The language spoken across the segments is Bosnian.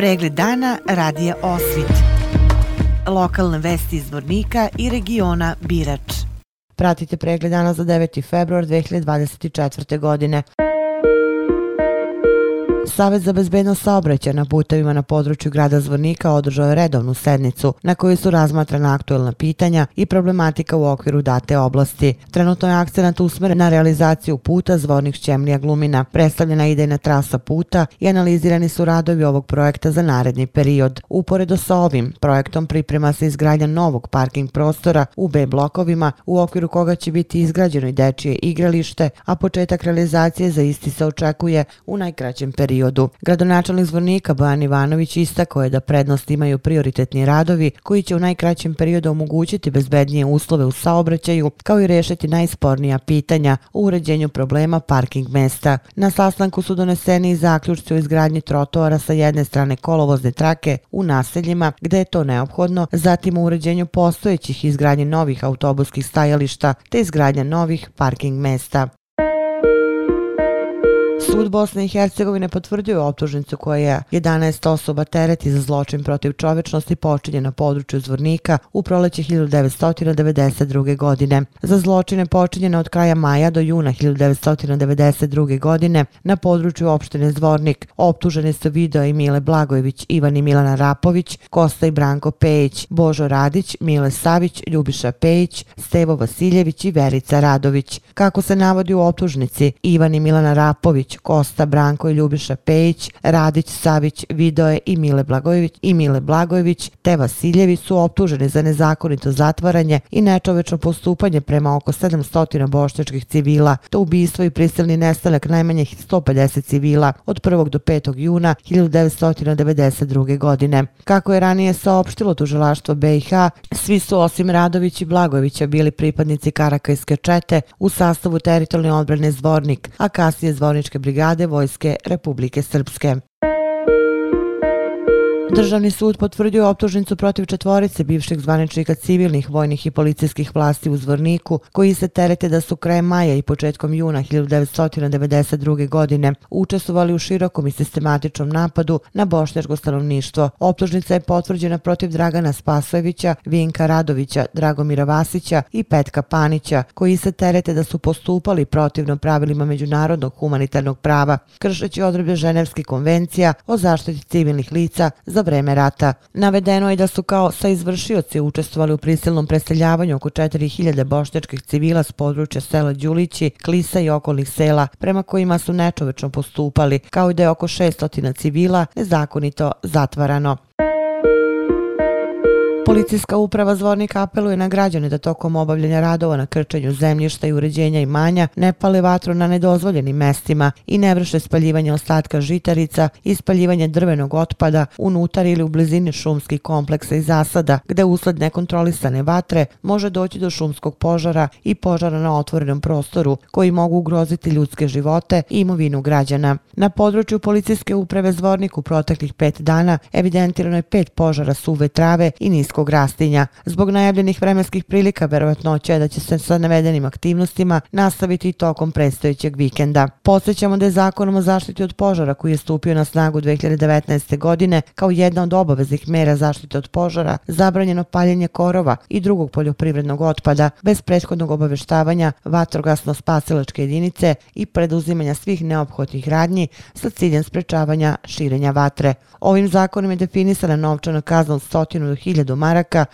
Pregled dana radija Osvit. Lokalne vesti iz Vornika i regiona Birač. Pratite pregled dana za 9. februar 2024. godine. Savet za bezbednost saobraćaja na putevima na području grada Zvornika održao je redovnu sednicu na kojoj su razmatrana aktuelna pitanja i problematika u okviru date oblasti. Trenutno je akcenat usmeren na realizaciju puta Zvornik Ćemlija Glumina. Predstavljena idejna trasa puta i analizirani su radovi ovog projekta za naredni period. Uporedo sa ovim projektom priprema se izgradnja novog parking prostora u B blokovima u okviru koga će biti izgrađeno i dečije igralište, a početak realizacije za isti se očekuje u najkraćem periodu periodu. Gradonačelnik zvornika Bojan Ivanović istako je da prednost imaju prioritetni radovi koji će u najkraćem periodu omogućiti bezbednije uslove u saobraćaju kao i rešiti najspornija pitanja u uređenju problema parking mesta. Na sastanku su doneseni i zaključci o izgradnji trotoara sa jedne strane kolovozne trake u naseljima gde je to neophodno, zatim u uređenju postojećih izgradnje novih autobuskih stajališta te izgradnja novih parking mesta. Sud Bosne i Hercegovine potvrdio je optužnicu koja je 11 osoba tereti za zločin protiv čovečnosti počinje na području Zvornika u proleće 1992. godine. Za zločine počinjene od kraja maja do juna 1992. godine na području opštine Zvornik optuženi su Video i Mile Blagojević, Ivan i Milana Rapović, Kosta i Branko Pejić, Božo Radić, Mile Savić, Ljubiša Pejić, Stevo Vasiljević i Verica Radović. Kako se navodi u optužnici, Ivan i Milana Rapović Kosta, Branko i Ljubiša Pejić, Radić, Savić, Vidoje i Mile Blagojević i Mile Blagojević te Vasiljević su optuženi za nezakonito zatvaranje i nečovečno postupanje prema oko 700 bošnjačkih civila, to ubistvo i prisilni nestanak najmanje 150 civila od 1. do 5. juna 1992. godine. Kako je ranije saopštilo tužilaštvo BiH, svi su osim Radović i Blagojevića bili pripadnici Karakajske čete u sastavu teritorijalne odbrane Zvornik, a kasnije Zvorničke brigade brigade Vojske Republike Srpske. Državni sud potvrdio optužnicu protiv četvorice bivših zvaničnika civilnih, vojnih i policijskih vlasti u Zvorniku, koji se terete da su krajem maja i početkom juna 1992. godine učestvovali u širokom i sistematičnom napadu na bošnjačko stanovništvo. Optužnica je potvrđena protiv Dragana Spasojevića, Vinka Radovića, Dragomira Vasića i Petka Panića, koji se terete da su postupali protivno pravilima međunarodnog humanitarnog prava, kršeći odrebe Ženevskih konvencija o zaštiti civilnih lica za za vreme rata. Navedeno je da su kao sa izvršioci učestvovali u prisilnom preseljavanju oko 4000 bošnjačkih civila s područja sela Đulići, Klisa i okolnih sela, prema kojima su nečovečno postupali, kao i da je oko 600 civila nezakonito zatvarano. Policijska uprava Zvornik apeluje na građane da tokom obavljanja radova na krčenju zemljišta i uređenja imanja ne pale vatru na nedozvoljenim mestima i ne vrše spaljivanje ostatka žitarica i spaljivanje drvenog otpada unutar ili u blizini šumskih kompleksa i zasada, gde usled nekontrolisane vatre može doći do šumskog požara i požara na otvorenom prostoru koji mogu ugroziti ljudske živote i imovinu građana. Na području policijske uprave Zvornik u proteklih pet dana evidentirano je pet požara suve trave i nisko visokog rastinja. Zbog najavljenih vremenskih prilika, verovatno će da će se sa navedenim aktivnostima nastaviti i tokom predstojećeg vikenda. Podsećamo da je zakonom o zaštiti od požara koji je stupio na snagu 2019. godine kao jedna od obaveznih mera zaštite od požara zabranjeno paljenje korova i drugog poljoprivrednog otpada bez prethodnog obaveštavanja vatrogasno-spasilačke jedinice i preduzimanja svih neophodnih radnji sa ciljem sprečavanja širenja vatre. Ovim zakonom je definisana novčana kazna od 100 do 1000 maraka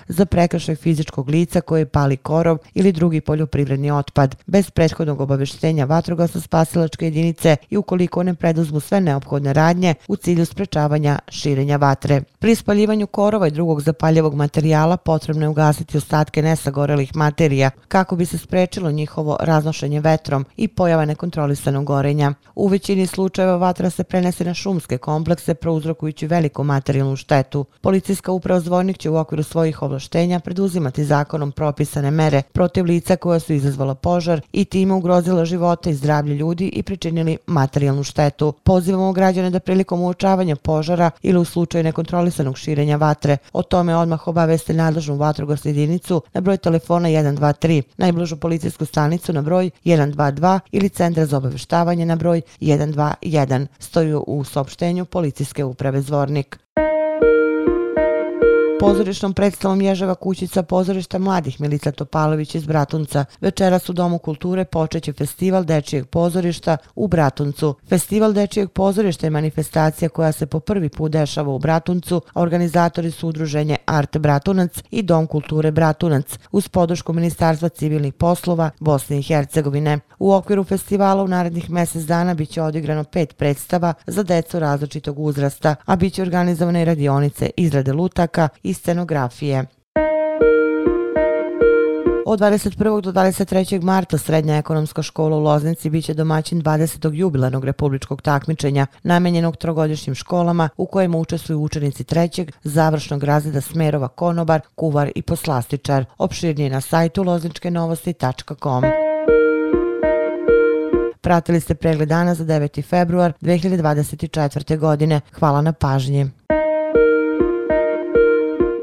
za prekršaj fizičkog lica koje pali korov ili drugi poljoprivredni otpad bez prethodnog obaveštenja vatrogasno spasilačke jedinice i ukoliko ne preduzmu sve neophodne radnje u cilju sprečavanja širenja vatre. Pri spaljivanju korova i drugog zapaljevog materijala potrebno je ugasiti ostatke nesagorelih materija kako bi se sprečilo njihovo raznošenje vetrom i pojava nekontrolisanog gorenja. U većini slučajeva vatra se prenese na šumske komplekse prouzrokujući veliku materijalnu štetu. Policijska uprava Zvornik će u okviru svojih ovlaštenja preduzimati zakonom propisane mere protiv lica koja su izazvala požar i time ugrozila živote i zdravlje ljudi i pričinili materijalnu štetu. Pozivamo građane da prilikom uočavanja požara ili u slučaju nekontrolisanog širenja vatre o tome odmah obaveste nadležnu vatrogasnu jedinicu na broj telefona 123, najbližu policijsku stanicu na broj 122 ili centra za obaveštavanje na broj 121. Stoju u sopštenju policijske uprave Zvornik. Pozorišnom predstavom Ježava kućica pozorišta mladih Milica Topalović iz Bratunca. Večeras u Domu kulture počeće festival Dečijeg pozorišta u Bratuncu. Festival Dečijeg pozorišta je manifestacija koja se po prvi put dešava u Bratuncu, a organizatori su udruženje Art Bratunac i Dom kulture Bratunac uz podršku Ministarstva civilnih poslova Bosne i Hercegovine. U okviru festivala u narednih mjesec dana biće odigrano pet predstava za decu različitog uzrasta, a biće organizovane i radionice izrade lutaka i scenografije. Od 21. do 23. marta Srednja ekonomska škola u Loznici biće domaćin 20. jubilanog republičkog takmičenja namenjenog trogodišnjim školama u kojem učestvuju učenici trećeg završnog razreda smerova konobar, kuvar i poslastičar. Opširnije na sajtu lozničkenovosti.com. Pratili ste pregled dana za 9. februar 2024. godine. Hvala na pažnji.